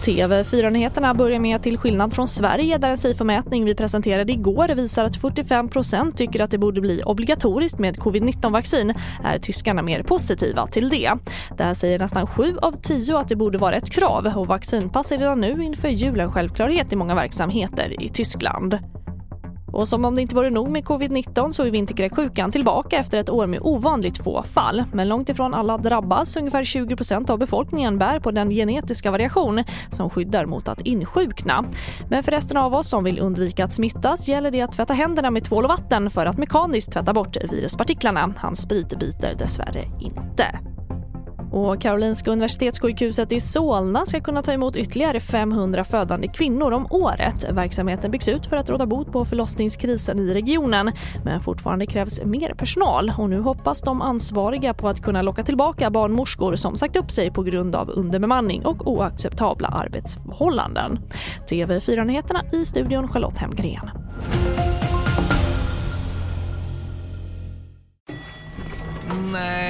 TV4-nyheterna börjar med till skillnad från Sverige där en SIFO-mätning vi presenterade igår visar att 45% tycker att det borde bli obligatoriskt med covid-19-vaccin är tyskarna mer positiva till det. Där säger nästan 7 av 10 att det borde vara ett krav och vaccinpass är redan nu inför julen självklarhet i många verksamheter i Tyskland. Och som om det inte vore nog med covid-19 så är vinterkräksjukan tillbaka efter ett år med ovanligt få fall. Men långt ifrån alla drabbas. Ungefär 20 procent av befolkningen bär på den genetiska variation som skyddar mot att insjukna. Men för resten av oss som vill undvika att smittas gäller det att tvätta händerna med tvål och vatten för att mekaniskt tvätta bort viruspartiklarna. Hans sprit biter dessvärre inte. Och Karolinska universitetssjukhuset i Solna ska kunna ta emot ytterligare 500 födande kvinnor om året. Verksamheten byggs ut för att råda bot på förlossningskrisen i regionen. Men fortfarande krävs mer personal och nu hoppas de ansvariga på att kunna locka tillbaka barnmorskor som sagt upp sig på grund av underbemanning och oacceptabla arbetsförhållanden. TV4-nyheterna i studion Charlotte Hemgren. Nej.